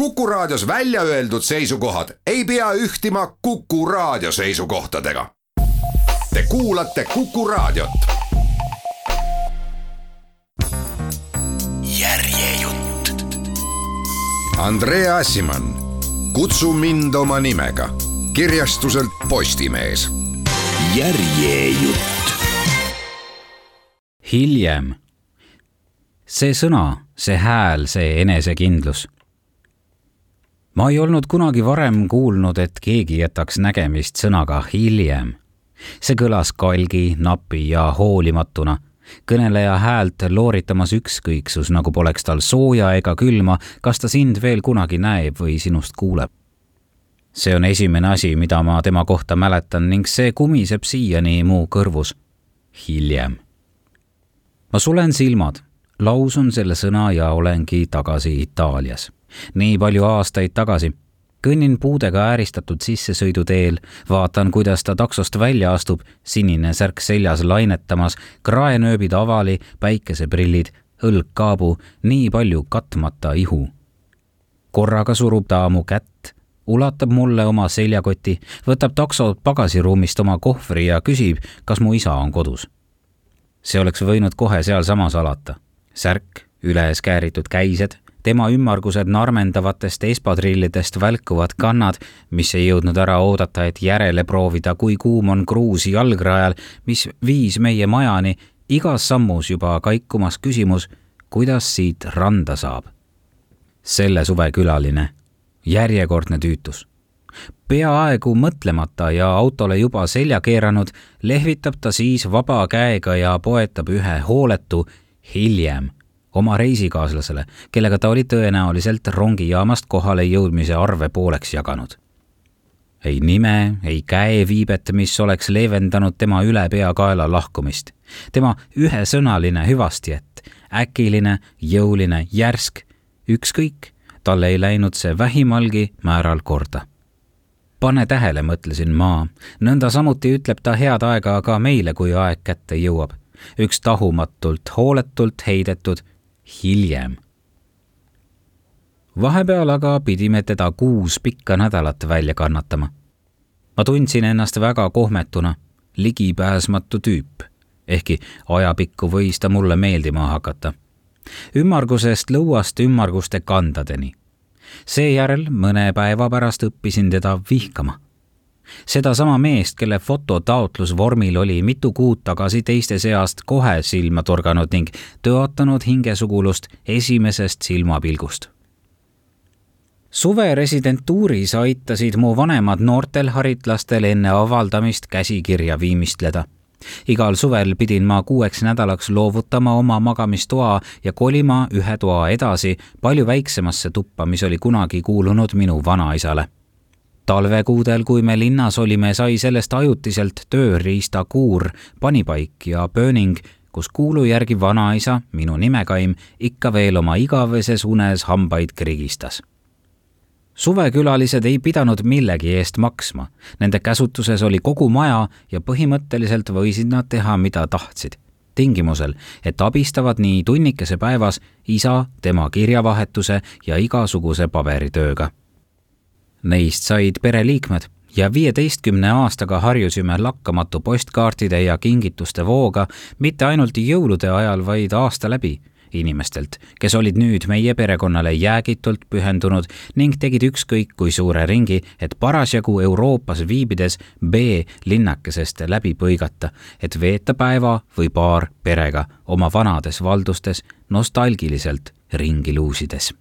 Kuku Raadios välja öeldud seisukohad ei pea ühtima Kuku Raadio seisukohtadega. Te kuulate Kuku Raadiot. järjejutt. Andrea Asimann, kutsu mind oma nimega kirjastuselt Postimees. järjejutt. hiljem. see sõna, see hääl, see enesekindlus ma ei olnud kunagi varem kuulnud, et keegi jätaks nägemist sõnaga hiljem. see kõlas kalgi, napi ja hoolimatuna, kõneleja häält looritamas ükskõiksus, nagu poleks tal sooja ega külma, kas ta sind veel kunagi näeb või sinust kuuleb. see on esimene asi, mida ma tema kohta mäletan ning see kumiseb siiani mu kõrvus. hiljem. ma sulen silmad, lausun selle sõna ja olengi tagasi Itaalias nii palju aastaid tagasi. kõnnin puudega ääristatud sissesõiduteel, vaatan, kuidas ta taksost välja astub, sinine särk seljas lainetamas, kraenööbid avali, päikeseprillid, õlg kaabu, nii palju katmata ihu. korraga surub ta mu kätt ulatab mulle oma seljakoti, võtab takso pagasiruumist oma kohvri ja küsib, kas mu isa on kodus. see oleks võinud kohe sealsamas alata. särk, üles kääritud käised, tema ümmargused narmendavatest espadrillidest välkuvad kannad, mis ei jõudnud ära oodata, et järele proovida, kui kuum on kruus jalgrajal, mis viis meie majani, igas sammus juba kaikumas küsimus, kuidas siit randa saab. selle suve külaline, järjekordne tüütus. peaaegu mõtlemata ja autole juba selja keeranud, lehvitab ta siis vaba käega ja poetab ühe hooletu hiljem oma reisikaaslasele, kellega ta oli tõenäoliselt rongijaamast kohale jõudmise arve pooleks jaganud. ei nime, ei käeviibet, mis oleks leevendanud tema ülepeakaela lahkumist. tema ühesõnaline hüvastijätt, äkiline, jõuline, järsk, ükskõik, talle ei läinud see vähimalgi määral korda pane tähele, mõtlesin ma, nõnda samuti ütleb ta head aega ka meile, kui aeg kätte jõuab. üks tahumatult, hooletult heidetud hiljem. vahepeal aga pidime teda kuus pikka nädalat välja kannatama. ma tundsin ennast väga kohmetuna, ligipääsmatu tüüp, ehkki ajapikku võis ta mulle meeldima hakata. ümmargusest lõuast ümmarguste kandadeni. seejärel mõne päeva pärast õppisin teda vihkama sedasama meest, kelle fototaotlus vormil oli mitu kuud tagasi teiste seast kohe silma torganud ning tõotanud hingesugulust esimesest silmapilgust. suve residentuuris aitasid mu vanemad noortel haritlastel enne avaldamist käsikirja viimistleda igal suvel pidin ma kuueks nädalaks loovutama oma magamistoa ja kolima ühe toa edasi palju väiksemasse tuppa, mis oli kunagi kuulunud minu vanaisale talvekuudel, kui me linnas olime, sai sellest ajutiselt tööriistakuur, panipaik ja pööning, kus kuulu järgi vanaisa, minu nimekaim, ikka veel oma igaveses unes hambaid krigistas. Suvekülalised ei pidanud millegi eest maksma, nende käsutuses oli kogu maja ja põhimõtteliselt võisid nad teha, mida tahtsid. Tingimusel, et abistavad nii tunnikese päevas isa, tema kirjavahetuse ja igasuguse paberitööga Neist said pereliikmed ja viieteistkümne aastaga harjusime lakkamatu postkaartide ja kingituste vooga mitte ainult jõulude ajal, vaid aasta läbi inimestelt, kes olid nüüd meie perekonnale jäägitult pühendunud ning tegid ükskõik kui suure ringi, et parasjagu Euroopas viibides B-linnakesest läbi põigata, et veeta päeva või paar perega oma vanades valdustes nostalgiliselt ringi luusides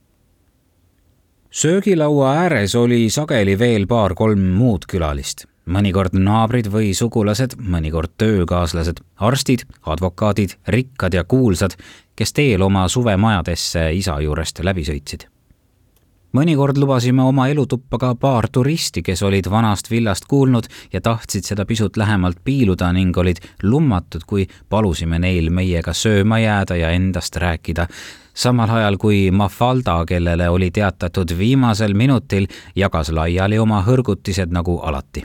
söögilaua ääres oli sageli veel paar-kolm muud külalist, mõnikord naabrid või sugulased, mõnikord töökaaslased, arstid, advokaadid, rikkad ja kuulsad, kes teel oma suvemajadesse isa juurest läbi sõitsid mõnikord lubasime oma elutuppa ka paar turisti, kes olid vanast villast kuulnud ja tahtsid seda pisut lähemalt piiluda ning olid lummatud, kui palusime neil meiega sööma jääda ja endast rääkida. Samal ajal kui Mafalda, kellele oli teatatud viimasel minutil, jagas laiali oma hõrgutised nagu alati.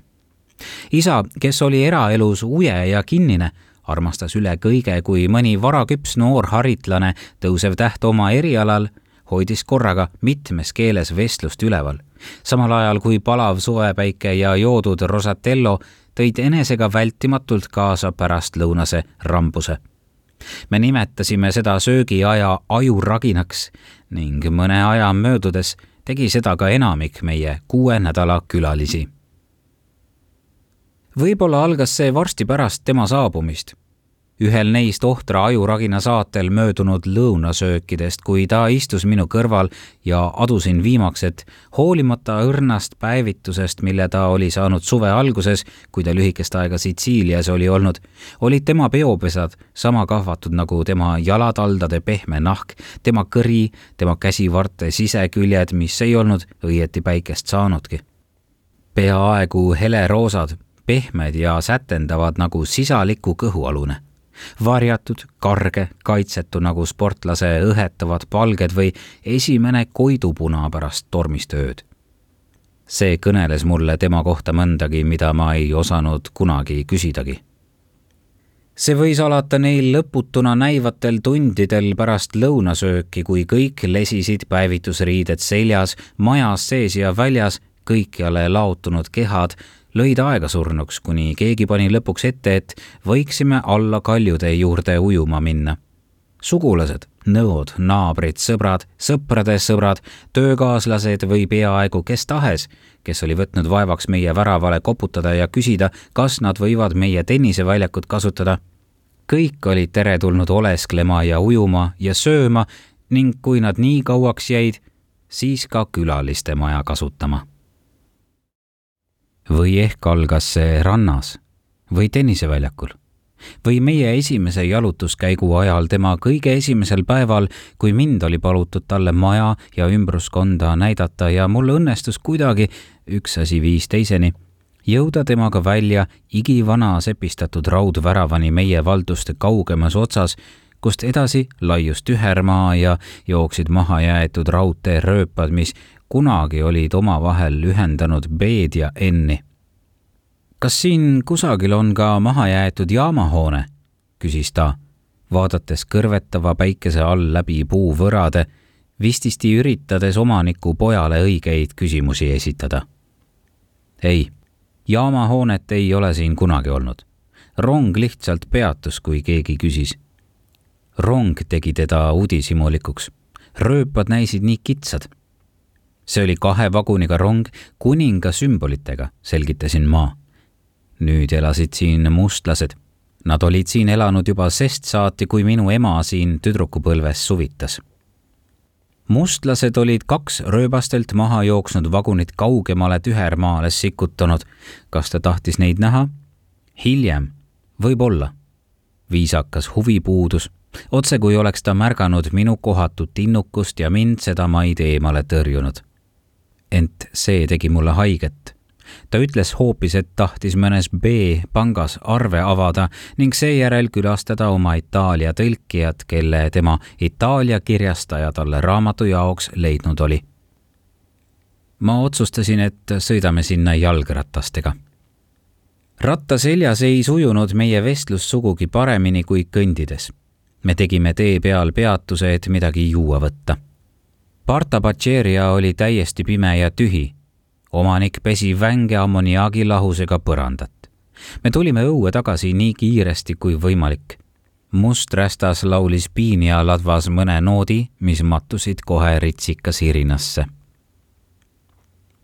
isa, kes oli eraelus uje ja kinnine, armastas üle kõige, kui mõni varaküps noor haritlane, tõusev täht oma erialal hoidis korraga mitmes keeles vestlust üleval, samal ajal kui palav suvepäike ja joodud Rosatello tõid enesega vältimatult kaasa pärastlõunase rambuse. Me nimetasime seda söögiaja ajuraginaks ning mõne aja möödudes tegi seda ka enamik meie kuue nädala külalisi. võib-olla algas see varsti pärast tema saabumist ühel neist ohtra ajuragina saatel möödunud lõunasöökidest, kui ta istus minu kõrval ja adusin viimaks, et hoolimata õrnast päevitusest, mille ta oli saanud suve alguses, kui ta lühikest aega Sitsiilias oli olnud, olid tema peopesad sama kahvatud nagu tema jalataldade pehme nahk, tema kõri, tema käsivarte siseküljed, mis ei olnud õieti päikest saanudki. peaaegu heleroosad, pehmed ja sätendavad nagu sisaliku kõhualune varjatud, karge, kaitsetu nagu sportlase õhetavad palged või esimene koidupuna pärast tormist ööd. see kõneles mulle tema kohta mõndagi, mida ma ei osanud kunagi küsidagi. see võis alata neil lõputuna näivatel tundidel pärast lõunasööki, kui kõik lesisid päevitusriided seljas, majas sees ja väljas, kõikjale laotunud kehad lõid aega surnuks, kuni keegi pani lõpuks ette, et võiksime alla kaljude juurde ujuma minna. sugulased, nõod, naabrid, sõbrad, sõprade sõbrad, töökaaslased või peaaegu kes tahes, kes oli võtnud vaevaks meie väravale koputada ja küsida, kas nad võivad meie tenniseväljakut kasutada. kõik olid teretulnud olesklema ja ujuma ja sööma ning kui nad nii kauaks jäid, siis ka külaliste maja kasutama või ehk algas see rannas või tenniseväljakul? Või meie esimese jalutuskäigu ajal tema kõige esimesel päeval, kui mind oli palutud talle maja ja ümbruskonda näidata ja mul õnnestus kuidagi, üks asi viis teiseni, jõuda temaga välja igivana sepistatud raudväravani meie valduste kaugemas otsas, kust edasi laius tühermaa ja jooksid mahajäetud raudteerööpad, mis kunagi olid omavahel ühendanud B-d ja N-i. kas siin kusagil on ka mahajäetud jaamahoone? küsis ta, vaadates kõrvetava päikese all läbi puuvõrade, vististi üritades omaniku pojale õigeid küsimusi esitada. ei, jaamahoonet ei ole siin kunagi olnud. rong lihtsalt peatus, kui keegi küsis. rong tegi teda uudishimulikuks. rööpad näisid nii kitsad see oli kahe vaguniga rong kuninga sümbolitega, selgitasin ma. nüüd elasid siin mustlased. Nad olid siin elanud juba sest saati, kui minu ema siin tüdrukupõlves suvitas. mustlased olid kaks rööbastelt maha jooksnud vagunit kaugemale tühermaale sikutanud. kas ta tahtis neid näha? hiljem, võib-olla. viisakas huvi puudus otse kui oleks ta märganud minu kohatut innukust ja mind sedamaid eemale tõrjunud see tegi mulle haiget. ta ütles hoopis, et tahtis mõnes B-pangas arve avada ning seejärel külastada oma Itaalia tõlkijat, kelle tema Itaalia kirjastaja talle raamatu jaoks leidnud oli. ma otsustasin, et sõidame sinna jalgratastega ratta seljas ei sujunud meie vestlus sugugi paremini kui kõndides. me tegime tee peal peatuse, et midagi juua võtta Parta Baceria oli täiesti pime ja tühi. omanik pesi vänge ammoniaagilahusega põrandat. me tulime õue tagasi nii kiiresti kui võimalik. must rästas laulis piini ja ladvas mõne noodi, mis mattusid kohe ritsika sirinasse.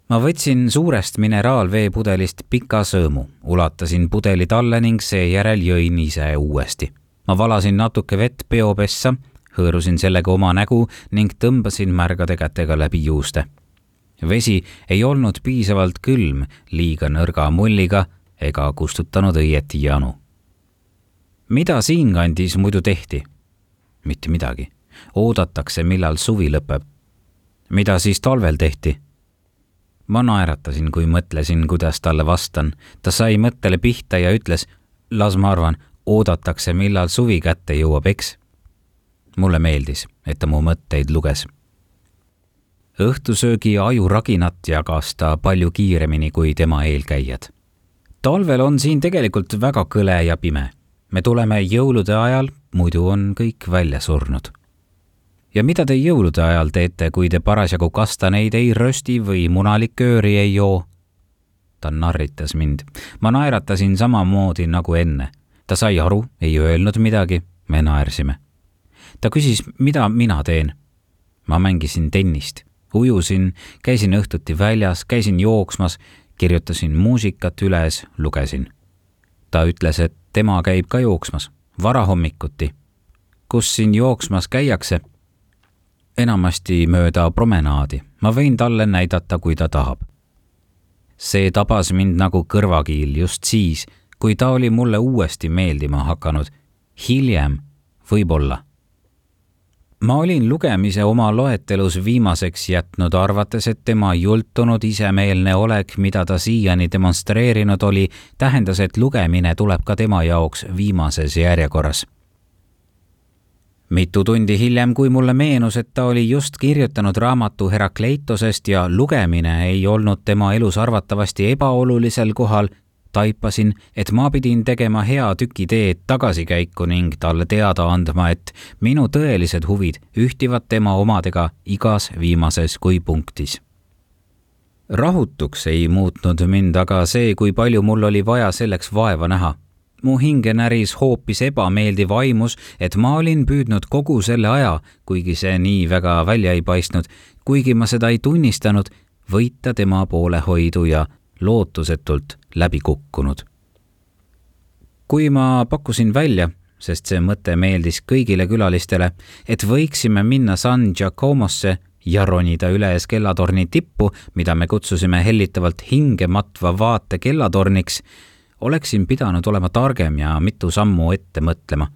ma võtsin suurest mineraalveepudelist pika sõõmu, ulatasin pudeli talle ning seejärel jõin ise uuesti. ma valasin natuke vett peopessa hõõrusin sellega oma nägu ning tõmbasin märgade kätega läbi juuste. vesi ei olnud piisavalt külm liiga nõrga mulliga ega kustutanud õieti janu. mida siinkandis muidu tehti? mitte midagi. oodatakse, millal suvi lõpeb. mida siis talvel tehti? ma naeratasin, kui mõtlesin, kuidas talle vastan. ta sai mõttele pihta ja ütles, las ma arvan, oodatakse, millal suvi kätte jõuab, eks mulle meeldis, et ta mu mõtteid luges. õhtusöögi ajuraginat jagas ta palju kiiremini kui tema eelkäijad. talvel on siin tegelikult väga kõle ja pime. me tuleme jõulude ajal, muidu on kõik välja surnud. ja mida te jõulude ajal teete, kui te parasjagu kastaneid ei rösti või munalikööri ei joo? ta narritas mind. ma naeratasin samamoodi nagu enne. ta sai aru, ei öelnud midagi, me naersime. Ta küsis, mida mina teen. ma mängisin tennist, ujusin, käisin õhtuti väljas, käisin jooksmas, kirjutasin muusikat üles, lugesin. ta ütles, et tema käib ka jooksmas, varahommikuti. kus siin jooksmas käiakse? enamasti mööda promenaadi, ma võin talle näidata, kui ta tahab see tabas mind nagu kõrvakiil just siis, kui ta oli mulle uuesti meeldima hakanud. hiljem võib-olla. Ma olin lugemise oma loetelus viimaseks jätnud, arvates, et tema jultunud isemeelne olek, mida ta siiani demonstreerinud oli, tähendas, et lugemine tuleb ka tema jaoks viimases järjekorras. Mitu tundi hiljem, kui mulle meenus, et ta oli just kirjutanud raamatu Herakleitosest ja lugemine ei olnud tema elus arvatavasti ebaolulisel kohal, taipasin, et ma pidin tegema hea tüki teed tagasikäiku ning talle teada andma, et minu tõelised huvid ühtivad tema omadega igas viimases kui punktis. rahutuks ei muutnud mind aga see, kui palju mul oli vaja selleks vaeva näha mu hinge näris hoopis ebameeldiv aimus, et ma olin püüdnud kogu selle aja, kuigi see nii väga välja ei paistnud, kuigi ma seda ei tunnistanud, võita tema poolehoidu ja lootusetult läbi kukkunud. kui ma pakkusin välja, sest see mõte meeldis kõigile külalistele, et võiksime minna San Giacomosse ja ronida üles kellatorni tippu, mida me kutsusime hellitavalt hingematva vaate kellatorniks, oleksin pidanud olema targem ja mitu sammu ette mõtlema.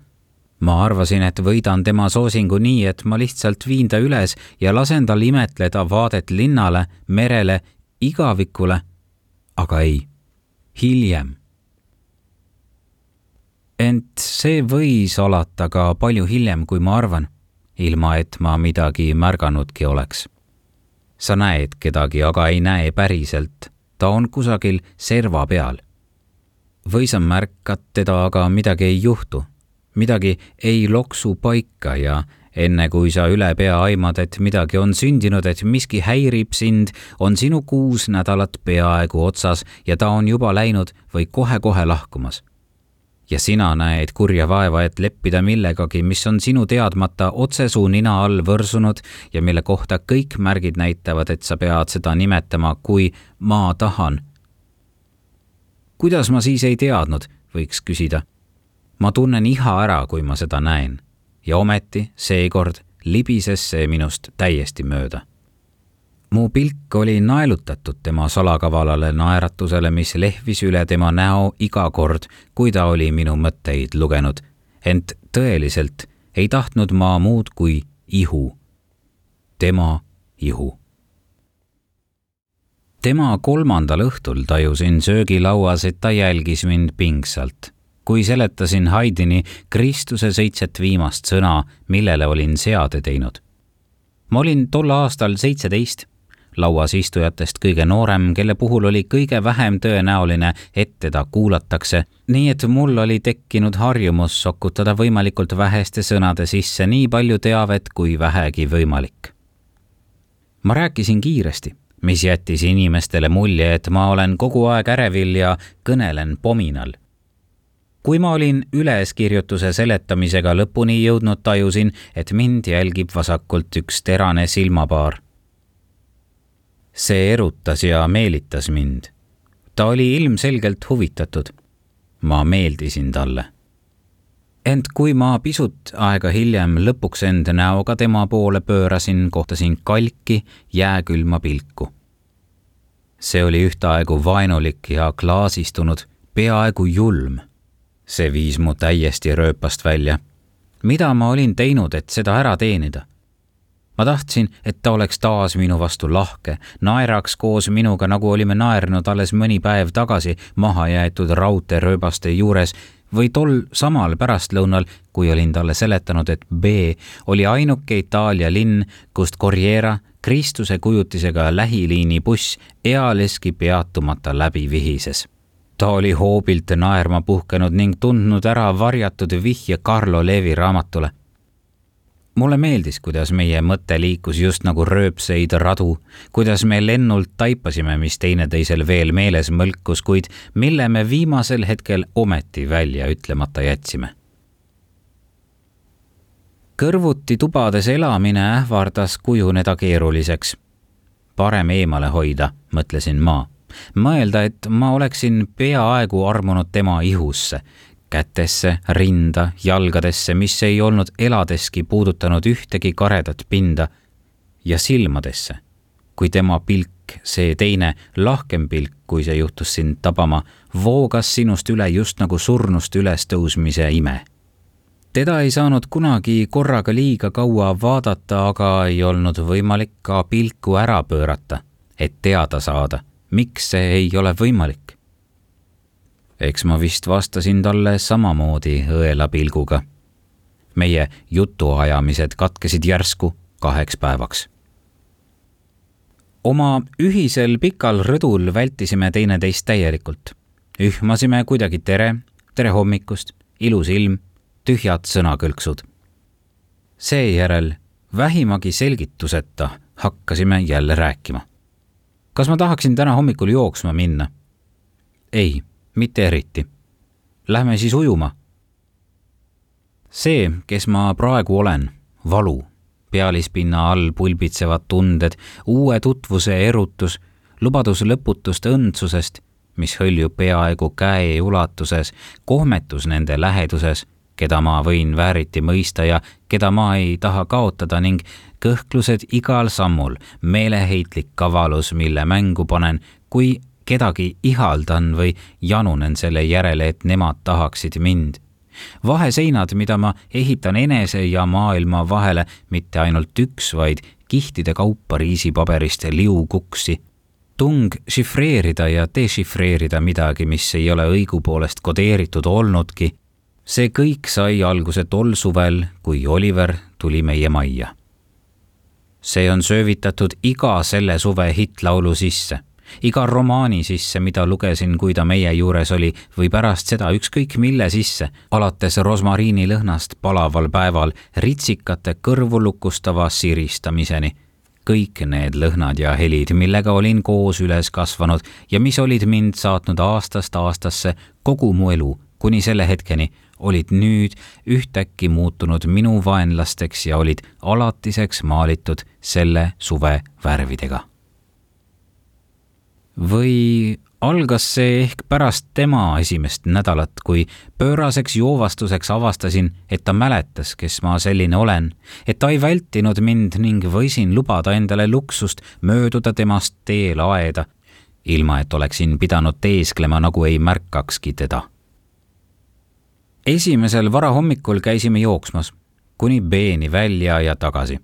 ma arvasin, et võidan tema soosingu nii, et ma lihtsalt viin ta üles ja lasen tal imetleda vaadet linnale, merele, igavikule. Aga ei, hiljem. ent see võis alata ka palju hiljem, kui ma arvan, ilma et ma midagi märganudki oleks. sa näed kedagi, aga ei näe päriselt. ta on kusagil serva peal või sa märkad teda, aga midagi ei juhtu. midagi ei loksu paika ja enne kui sa ülepea aimad, et midagi on sündinud, et miski häirib sind, on sinu kuus nädalat peaaegu otsas ja ta on juba läinud või kohe-kohe lahkumas. ja sina näed kurja vaeva, et leppida millegagi, mis on sinu teadmata otse su nina all võrsunud ja mille kohta kõik märgid näitavad, et sa pead seda nimetama kui ma tahan kuidas ma siis ei teadnud, võiks küsida. ma tunnen iha ära, kui ma seda näen. Ja ometi seekord libises see minust täiesti mööda. mu pilk oli naelutatud tema salakavalale naeratusele, mis lehvis üle tema näo iga kord, kui ta oli minu mõtteid lugenud. ent tõeliselt ei tahtnud ma muud kui ihu. tema ihu tema kolmandal õhtul tajusin söögilauas, et ta jälgis mind pingsalt. Kui seletasin Haidini Kristuse seitset viimast sõna, millele olin seade teinud. ma olin tol aastal seitseteist, lauas istujatest kõige noorem, kelle puhul oli kõige vähem tõenäoline, et teda kuulatakse, nii et mul oli tekkinud harjumus sokutada võimalikult väheste sõnade sisse nii palju teavet kui vähegi võimalik. ma rääkisin kiiresti mis jättis inimestele mulje, et ma olen kogu aeg ärevil ja kõnelen pominal. Kui ma olin üleskirjutuse seletamisega lõpuni jõudnud, tajusin, et mind jälgib vasakult üks terane silmapaar. see erutas ja meelitas mind. ta oli ilmselgelt huvitatud. ma meeldisin talle ent kui ma pisut aega hiljem lõpuks end näoga tema poole pöörasin, kohtasin kalki jääkülma pilku. see oli ühtaegu vaenulik ja klaasistunud, peaaegu julm. See viis mu täiesti rööpast välja. mida ma olin teinud, et seda ära teenida? ma tahtsin, et ta oleks taas minu vastu lahke, naeraks koos minuga, nagu olime naernud alles mõni päev tagasi mahajäetud raudteerööbaste juures või tol samal pärastlõunal, kui olin talle seletanud, et B oli ainuke Itaalia linn, kust Corriera Kristuse kujutisega lähiliini buss ealeski peatumata läbi vihises. Ta oli hoobilt naerma puhkenud ning tundnud ära varjatud vihje Carlo Levi raamatule. mulle meeldis, kuidas meie mõte liikus just nagu rööpseid radu, kuidas me lennult taipasime, mis teineteisel veel meeles mõlkus, kuid mille me viimasel hetkel ometi välja ütlemata jätsime. kõrvuti tubades elamine ähvardas kujuneda keeruliseks. parem eemale hoida, mõtlesin ma. Mõelda, et ma oleksin peaaegu armunud tema ihusse, kätesse, rinda, jalgadesse, mis ei olnud eladeski puudutanud ühtegi karedat pinda, ja silmadesse, kui tema pilk, see teine, lahkem pilk, kui see juhtus sind tabama, voogas sinust üle just nagu surnust ülestõusmise ime. teda ei saanud kunagi korraga liiga kaua vaadata, aga ei olnud võimalik ka pilku ära pöörata, et teada saada, miks see ei ole võimalik eks ma vist vastasin talle samamoodi õela pilguga. meie jutuajamised katkesid järsku kaheks päevaks. oma ühisel pikal rõdul vältisime teineteist täielikult. ühmasime kuidagi tere, tere hommikust, ilus ilm, tühjad sõnakõlksud. seejärel vähimagi selgituseta hakkasime jälle rääkima. Kas ma tahaksin täna hommikul jooksma minna? ei mitte eriti. Lähme siis ujuma. see, kes ma praegu olen, valu, pealispinna all pulbitsevad tunded, uue tutvuse erutus, lubadus lõputust õndsusest, mis hõljub peaaegu käe ulatuses, kohmetus nende läheduses, keda ma võin vääriti mõista ja keda ma ei taha kaotada ning kõhklused igal sammul, meeleheitlik kavalus, mille mängu panen, kui kedagi ihaldan või janunen selle järele, et nemad tahaksid mind. vaheseinad, mida ma ehitan enese ja maailma vahele, mitte ainult üks, vaid kihtide kaupa riisipaberist liukuksi. tung šifreerida ja dešifreerida midagi, mis ei ole õigupoolest kodeeritud olnudki, see kõik sai alguse tol suvel, kui Oliver tuli meie majja see on söövitatud iga selle suve hittlaulu sisse iga romaani sisse, mida lugesin, kui ta meie juures oli, või pärast seda ükskõik mille sisse, alates rosmariinilõhnast palaval päeval ritsikate kõrvulukustava siristamiseni. kõik need lõhnad ja helid, millega olin koos üles kasvanud ja mis olid mind saatnud aastast aastasse kogu mu elu kuni selle hetkeni, olid nüüd ühtäkki muutunud minu vaenlasteks ja olid alatiseks maalitud selle suve värvidega või algas see ehk pärast tema esimest nädalat, kui pööraseks joovastuseks avastasin, et ta mäletas, kes ma selline olen, et ta ei vältinud mind ning võisin lubada endale luksust mööduda temast teel aeda, ilma et oleksin pidanud teesklema, nagu ei märkakski teda. Esimesel varahommikul käisime jooksmas kuni B-ni välja ja tagasi.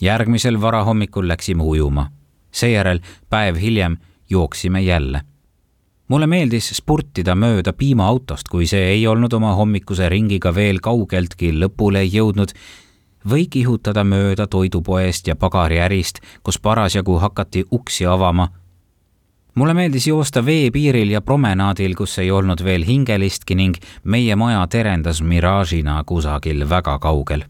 järgmisel varahommikul läksime ujuma. seejärel päev hiljem jooksime jälle. mulle meeldis spurtida mööda piimaautost, kui see ei olnud oma hommikuse ringiga veel kaugeltki lõpule jõudnud, või kihutada mööda toidupoest ja pagariärist, kus parasjagu hakati uksi avama. Mulle meeldis joosta veepiiril ja promenaadil, kus ei olnud veel hingelistki ning meie maja terendas miraažina kusagil väga kaugel.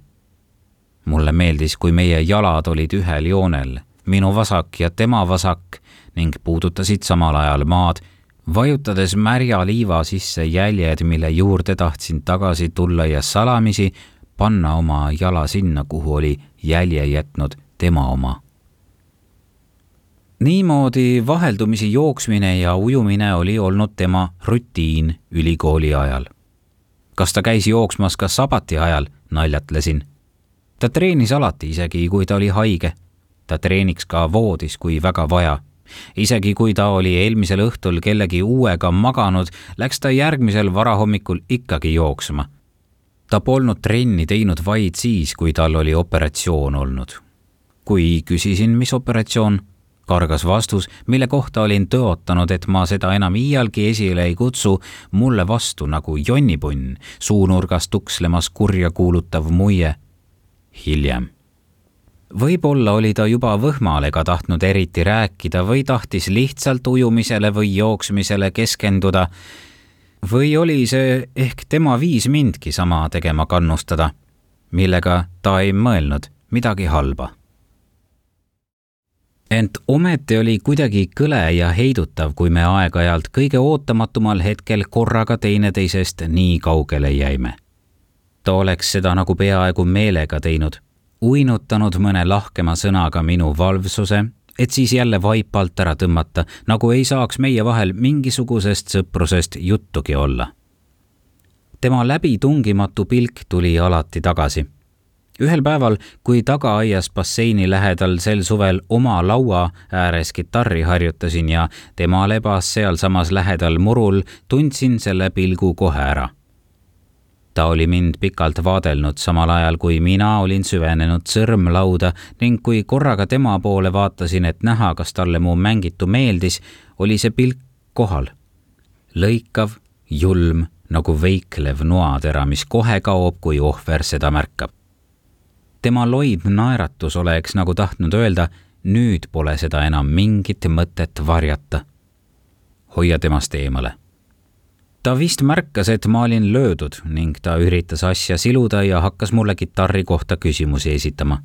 mulle meeldis, kui meie jalad olid ühel joonel, minu vasak ja tema vasak ning puudutasid samal ajal maad, vajutades märja liiva sisse jäljed, mille juurde tahtsin tagasi tulla ja salamisi panna oma jala sinna, kuhu oli jälje jätnud tema oma. Niimoodi vaheldumisi jooksmine ja ujumine oli olnud tema rutiin ülikooli ajal. kas ta käis jooksmas ka sabati ajal, naljatlesin. ta treenis alati, isegi kui ta oli haige. ta treeniks ka voodis, kui väga vaja isegi kui ta oli eelmisel õhtul kellegi uuega maganud, läks ta järgmisel varahommikul ikkagi jooksma. ta polnud trenni teinud vaid siis, kui tal oli operatsioon olnud. kui küsisin, mis operatsioon, kargas vastus, mille kohta olin tõotanud, et ma seda enam iialgi esile ei kutsu, mulle vastu nagu jonnipunn, suunurgas tukslemas kurja kuulutav muie. hiljem võib-olla oli ta juba võhmalega tahtnud eriti rääkida või tahtis lihtsalt ujumisele või jooksmisele keskenduda. või oli see ehk tema viis mindki sama tegema kannustada. millega ta ei mõelnud midagi halba. Ent ometi oli kuidagi kõle ja heidutav, kui me aeg-ajalt kõige ootamatumal hetkel korraga teineteisest nii kaugele jäime. ta oleks seda nagu peaaegu meelega teinud, uinutanud mõne lahkema sõnaga minu valvsuse et siis jälle vaipalt ära tõmmata, nagu ei saaks meie vahel mingisugusest sõprusest juttugi olla. tema läbitungimatu pilk tuli alati tagasi. Ühel päeval, kui tagaaias basseini lähedal sel suvel oma laua ääres kitarri harjutasin ja tema lebas sealsamas lähedal murul, tundsin selle pilgu kohe ära ta oli mind pikalt vaadelnud, samal ajal kui mina olin süvenenud sõrmlauda ning kui korraga tema poole vaatasin, et näha, kas talle mu mängitu meeldis, oli see pilk kohal. lõikav, julm nagu veiklev noatera, mis kohe kaob, kui ohver seda märkab. Tema loid naeratus oleks nagu tahtnud öelda, nüüd pole seda enam mingit mõtet varjata. hoia temast eemale ta vist märkas, et ma olin löödud ning ta üritas asja siluda ja hakkas mulle kitarri kohta küsimusi esitama.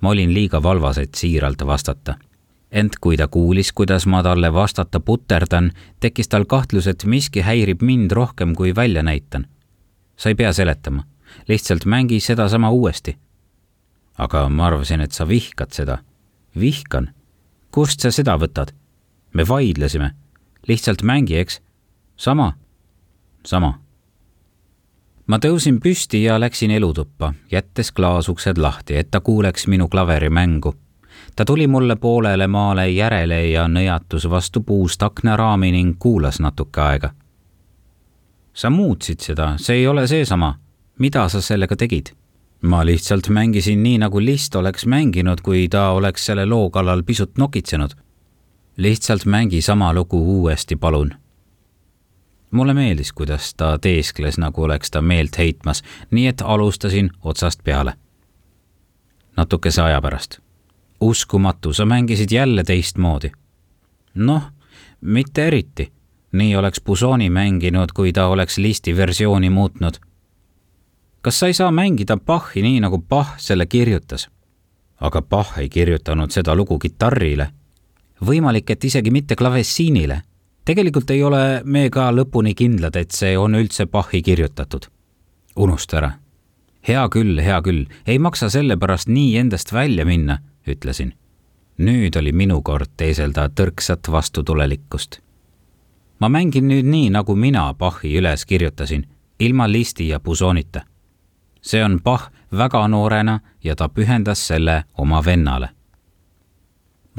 ma olin liiga valvas, et siiralt vastata. ent kui ta kuulis, kuidas ma talle vastata puterdan, tekkis tal kahtlus, et miski häirib mind rohkem, kui välja näitan. sa ei pea seletama, lihtsalt mängi sedasama uuesti. Aga ma arvasin, et sa vihkad seda. vihkan? kust sa seda võtad? me vaidlesime. lihtsalt mängi, eks sama, sama. ma tõusin püsti ja läksin elutuppa, jättes klaasuksed lahti, et ta kuuleks minu klaverimängu. ta tuli mulle poolele maale järele ja nõjatus vastu puust aknaraami ning kuulas natuke aega. sa muutsid seda, see ei ole seesama. mida sa sellega tegid? Ma lihtsalt mängisin nii, nagu List oleks mänginud, kui ta oleks selle loo kallal pisut nokitsenud. lihtsalt mängi sama lugu uuesti, palun mulle meeldis, kuidas ta teeskles, nagu oleks ta meelt heitmas, nii et alustasin otsast peale. natukese aja pärast. uskumatu, sa mängisid jälle teistmoodi. noh, mitte eriti. nii oleks Busoni mänginud, kui ta oleks listi versiooni muutnud. Kas sa ei saa mängida Bachi nii, nagu Bach selle kirjutas? aga Bach ei kirjutanud seda lugu kitarrile. võimalik, et isegi mitte klavessiinile tegelikult ei ole me ka lõpuni kindlad, et see on üldse Bachi kirjutatud. unusta ära. hea küll, hea küll, ei maksa selle pärast nii endast välja minna, ütlesin. nüüd oli minu kord teeselda tõrksat vastutulelikkust. ma mängin nüüd nii, nagu mina Bachi üles kirjutasin, ilma listi ja pusoonita. See on Bach väga noorena ja ta pühendas selle oma vennale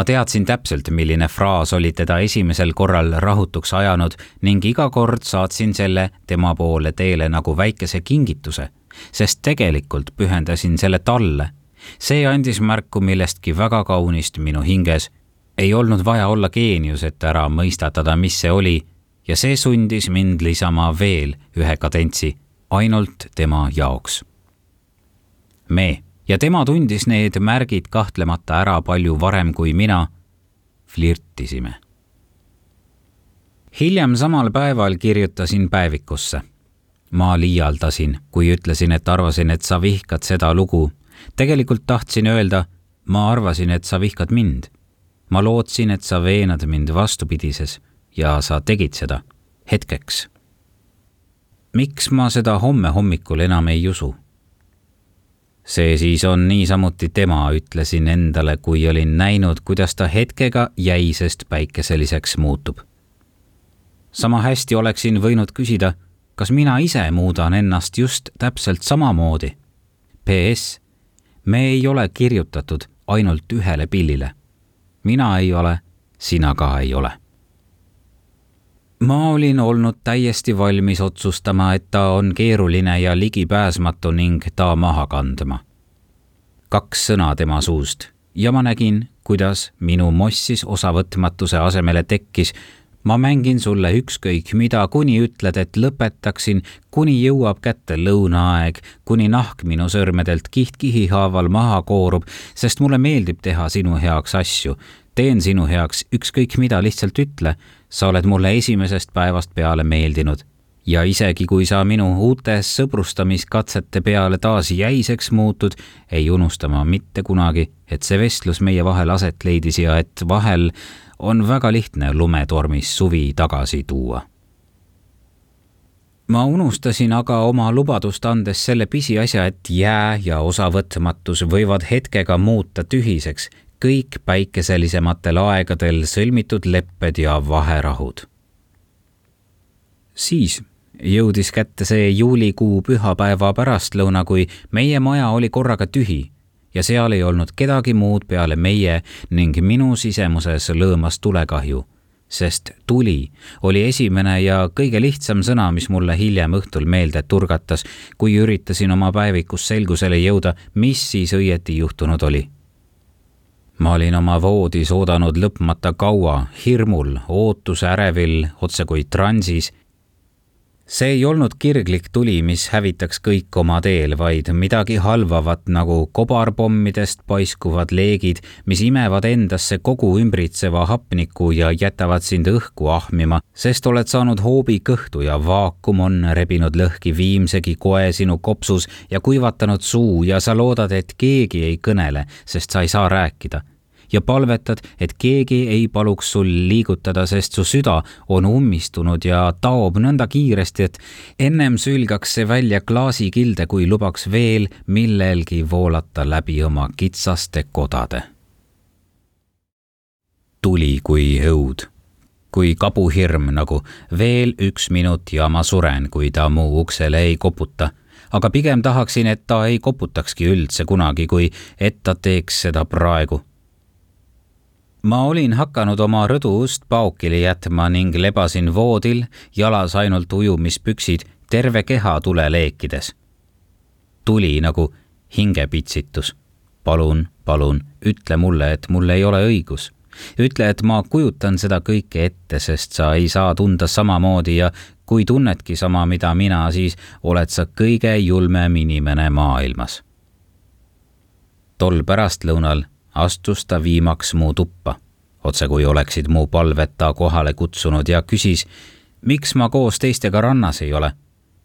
ma teadsin täpselt, milline fraas oli teda esimesel korral rahutuks ajanud ning iga kord saatsin selle tema poole teele nagu väikese kingituse, sest tegelikult pühendasin selle talle. see andis märku millestki väga kaunist minu hinges. ei olnud vaja olla geenius, et ära mõistatada, mis see oli ja see sundis mind lisama veel ühe kadentsi ainult tema jaoks. Me ja tema tundis need märgid kahtlemata ära palju varem kui mina. flirtisime. hiljem samal päeval kirjutasin päevikusse. ma liialdasin, kui ütlesin, et arvasin, et sa vihkad seda lugu. tegelikult tahtsin öelda, ma arvasin, et sa vihkad mind. ma lootsin, et sa veenad mind vastupidises ja sa tegid seda hetkeks. miks ma seda homme hommikul enam ei usu? See siis on niisamuti tema, ütlesin endale, kui olin näinud, kuidas ta hetkega jäisest päikeseliseks muutub. sama hästi oleksin võinud küsida, kas mina ise muudan ennast just täpselt samamoodi. PS, me ei ole kirjutatud ainult ühele pillile. mina ei ole, sina ka ei ole ma olin olnud täiesti valmis otsustama, et ta on keeruline ja ligipääsmatu ning ta maha kandma. kaks sõna tema suust ja ma nägin, kuidas minu mossis osavõtmatuse asemele tekkis ma mängin sulle ükskõik mida, kuni ütled, et lõpetaksin, kuni jõuab kätte lõunaaeg, kuni nahk minu sõrmedelt kiht-kihi haaval maha koorub, sest mulle meeldib teha sinu heaks asju. Teen sinu heaks ükskõik mida, lihtsalt ütle sa oled mulle esimesest päevast peale meeldinud. ja isegi kui sa minu uute sõbrustamiskatsete peale taas jäiseks muutud, ei unusta ma mitte kunagi, et see vestlus meie vahel aset leidis ja et vahel on väga lihtne lumetormis suvi tagasi tuua. ma unustasin aga oma lubadust andes selle pisiasja, et jää ja osavõtmatus võivad hetkega muuta tühiseks kõik päikeselisematel aegadel sõlmitud lepped ja vaherahud. siis jõudis kätte see juulikuu pühapäeva pärastlõuna, kui meie maja oli korraga tühi ja seal ei olnud kedagi muud peale meie ning minu sisemuses lõõmas tulekahju, sest tuli oli esimene ja kõige lihtsam sõna, mis mulle hiljem õhtul meelde turgatas, kui üritasin oma päevikus selgusele jõuda, mis siis õieti juhtunud oli ma olin oma voodis oodanud lõpmata kaua, hirmul, ootuse ärevil, otsekui transis see ei olnud kirglik tuli, mis hävitaks kõik oma teel, vaid midagi halvavat nagu kobarpommidest paiskuvad leegid, mis imevad endasse kogu ümbritseva hapniku ja jätavad sind õhku ahmima, sest oled saanud hoobi kõhtu ja vaakum on rebinud lõhki viimsegi koe sinu kopsus ja kuivatanud suu ja sa loodad, et keegi ei kõnele, sest sa ei saa rääkida ja palvetad, et keegi ei paluks sul liigutada, sest su süda on ummistunud ja taob nõnda kiiresti, et ennem sülgaks see välja klaasikilde, kui lubaks veel millelgi voolata läbi oma kitsaste kodade. tuli kui õud kui kabuhirm nagu veel üks minut ja ma suren, kui ta mu uksele ei koputa. aga pigem tahaksin, et ta ei koputakski üldse kunagi, kui et ta teeks seda praegu ma olin hakanud oma rõdu ust paokili jätma ning lebasin voodil, jalas ainult ujumispüksid, terve keha tuleleekides. tuli nagu hingepitsitus. palun, palun, ütle mulle, et mul ei ole õigus. ütle, et ma kujutan seda kõike ette, sest sa ei saa tunda samamoodi ja kui tunnedki sama, mida mina, siis oled sa kõige julmem inimene maailmas. tol pärastlõunal astus ta viimaks mu tuppa, otse kui oleksid mu palvet ta kohale kutsunud ja küsis, miks ma koos teistega rannas ei ole.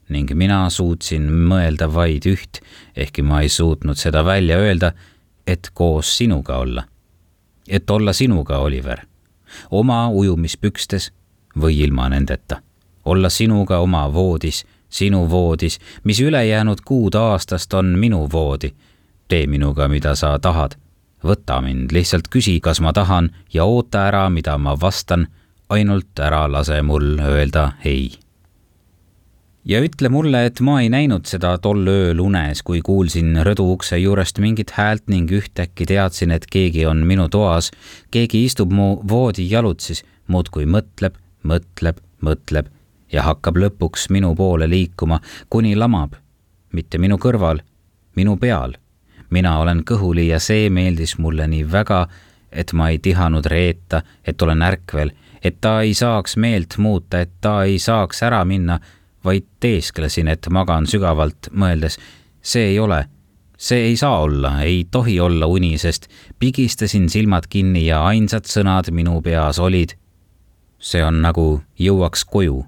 ning mina suutsin mõelda vaid üht, ehkki ma ei suutnud seda välja öelda, et koos sinuga olla. et olla sinuga, Oliver, oma ujumispükstes või ilma nendeta. olla sinuga oma voodis, sinu voodis, mis ülejäänud kuud aastast on minu voodi. tee minuga, mida sa tahad võta mind, lihtsalt küsi, kas ma tahan ja oota ära, mida ma vastan, ainult ära lase mul öelda ei. ja ütle mulle, et ma ei näinud seda tol ööl unes, kui kuulsin rõdu ukse juurest mingit häält ning ühtäkki teadsin, et keegi on minu toas, keegi istub mu voodi jalutsis, muudkui mõtleb, mõtleb, mõtleb ja hakkab lõpuks minu poole liikuma, kuni lamab, mitte minu kõrval, minu peal mina olen kõhuli ja see meeldis mulle nii väga, et ma ei tihanud reeta, et olen ärkvel, et ta ei saaks meelt muuta, et ta ei saaks ära minna, vaid teesklesin, et magan sügavalt, mõeldes, see ei ole, see ei saa olla, ei tohi olla uni, sest pigistasin silmad kinni ja ainsad sõnad minu peas olid. see on nagu jõuaks koju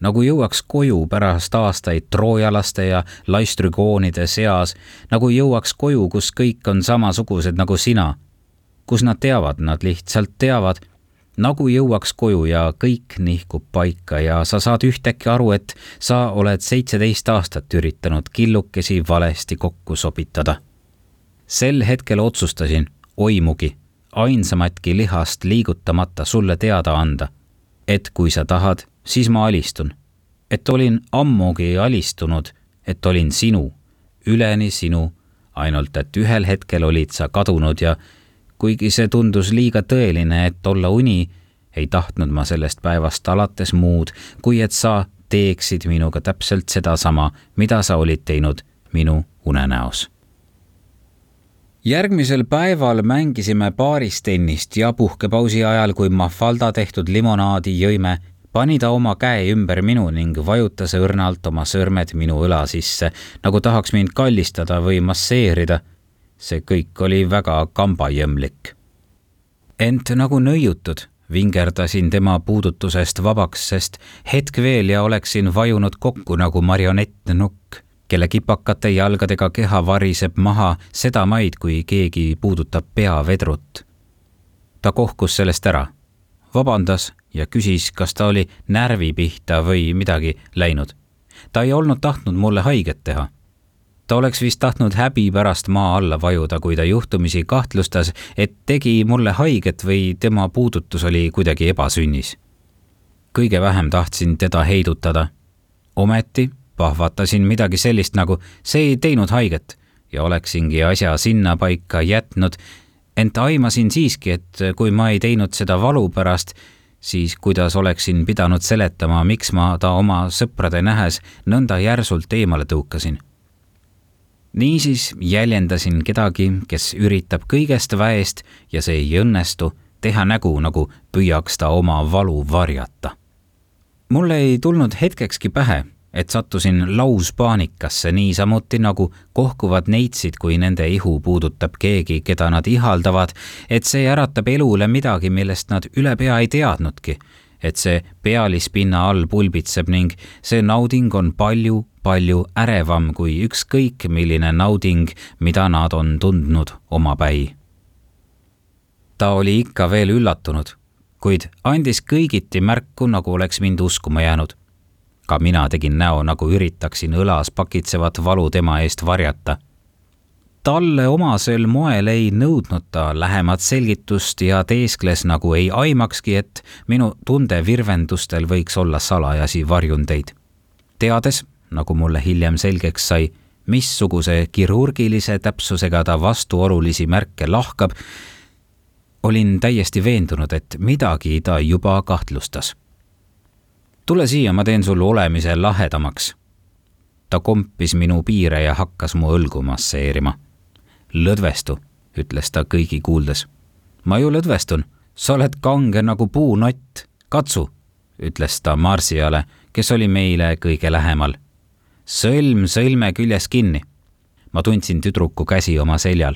nagu jõuaks koju pärast aastaid troojalaste ja laistrügoonide seas, nagu jõuaks koju, kus kõik on samasugused nagu sina. kus nad teavad, nad lihtsalt teavad, nagu jõuaks koju ja kõik nihkub paika ja sa saad ühtäkki aru, et sa oled seitseteist aastat üritanud killukesi valesti kokku sobitada. sel hetkel otsustasin, oimugi, ainsamatki lihast liigutamata sulle teada anda, et kui sa tahad siis ma alistun. et olin ammugi alistunud, et olin sinu, üleni sinu, ainult et ühel hetkel olid sa kadunud ja kuigi see tundus liiga tõeline, et olla uni, ei tahtnud ma sellest päevast alates muud, kui et sa teeksid minuga täpselt sedasama, mida sa olid teinud minu unenäos järgmisel päeval mängisime baaris tennist ja puhkepausi ajal, kui Mafalda tehtud limonaadi jõime, pani ta oma käe ümber minu ning vajutas õrnalt oma sõrmed minu õla sisse, nagu tahaks mind kallistada või masseerida. see kõik oli väga kambajõmlik. ent nagu nõiutud, vingerdasin tema puudutusest vabaks, sest hetk veel ja oleksin vajunud kokku nagu marionettnukk, kelle kipakate jalgadega keha variseb maha sedamaid, kui keegi puudutab peavedrut. ta kohkus sellest ära, vabandas ja küsis, kas ta oli närvi pihta või midagi läinud. ta ei olnud tahtnud mulle haiget teha ta oleks vist tahtnud häbi pärast maa alla vajuda, kui ta juhtumisi kahtlustas, et tegi mulle haiget või tema puudutus oli kuidagi ebasünnis. kõige vähem tahtsin teda heidutada. ometi pahvatasin midagi sellist nagu see ei teinud haiget ja oleksingi asja sinnapaika jätnud, ent aimasin siiski, et kui ma ei teinud seda valu pärast, siis kuidas oleksin pidanud seletama, miks ma ta oma sõprade nähes nõnda järsult eemale tõukasin niisiis jäljendasin kedagi, kes üritab kõigest väest ja see ei õnnestu, teha nägu, nagu püüaks ta oma valu varjata. mulle ei tulnud hetkekski pähe, et sattusin lauspaanikasse niisamuti nagu kohkuvad neitsid, kui nende ihu puudutab keegi, keda nad ihaldavad, et see äratab elule midagi, millest nad ülepea ei teadnudki et see pealispinna all pulbitseb ning see nauding on palju-palju ärevam kui ükskõik milline nauding, mida nad on tundnud omapäi. ta oli ikka veel üllatunud, kuid andis kõigiti märku, nagu oleks mind uskuma jäänud. Ka mina tegin näo, nagu üritaksin õlas pakitsevat valu tema eest varjata talle omasel moel ei nõudnud ta lähemat selgitust ja teeskles nagu ei aimakski, et minu tundevirvendustel võiks olla salajasi varjundeid. teades, nagu mulle hiljem selgeks sai, missuguse kirurgilise täpsusega ta vastuolulisi märke lahkab, olin täiesti veendunud, et midagi ta juba kahtlustas. Tule siia, ma teen sul olemise lahedamaks. ta kompis minu piire ja hakkas mu õlgu masseerima lõdvestu, ütles ta kõigi kuuldes. ma ju lõdvestun, sa oled kange nagu puunott, katsu, ütles ta Marsiale, kes oli meile kõige lähemal. sõlm sõlme küljes kinni. ma tundsin tüdruku käsi oma seljal.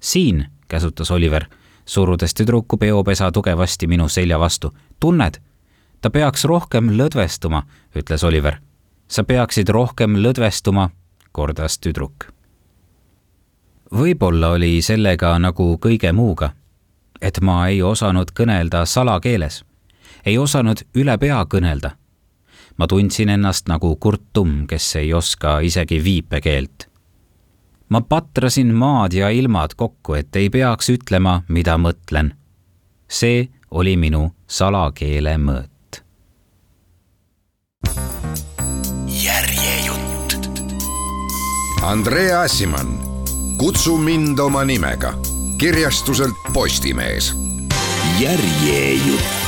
siin, käsutas Oliver, surudes tüdruku peopesa tugevasti minu selja vastu. tunned? Ta peaks rohkem lõdvestuma, ütles Oliver. sa peaksid rohkem lõdvestuma, kordas tüdruk võib-olla oli sellega nagu kõige muuga, et ma ei osanud kõnelda salakeeles, ei osanud üle pea kõnelda. ma tundsin ennast nagu Kurt Tumm, kes ei oska isegi viipekeelt. ma patrasin maad ja ilmad kokku, et ei peaks ütlema, mida mõtlen. see oli minu salakeele mõõt. Andrea Asimann kutsu mind oma nimega. Kirjastuselt Postimees. järjejutt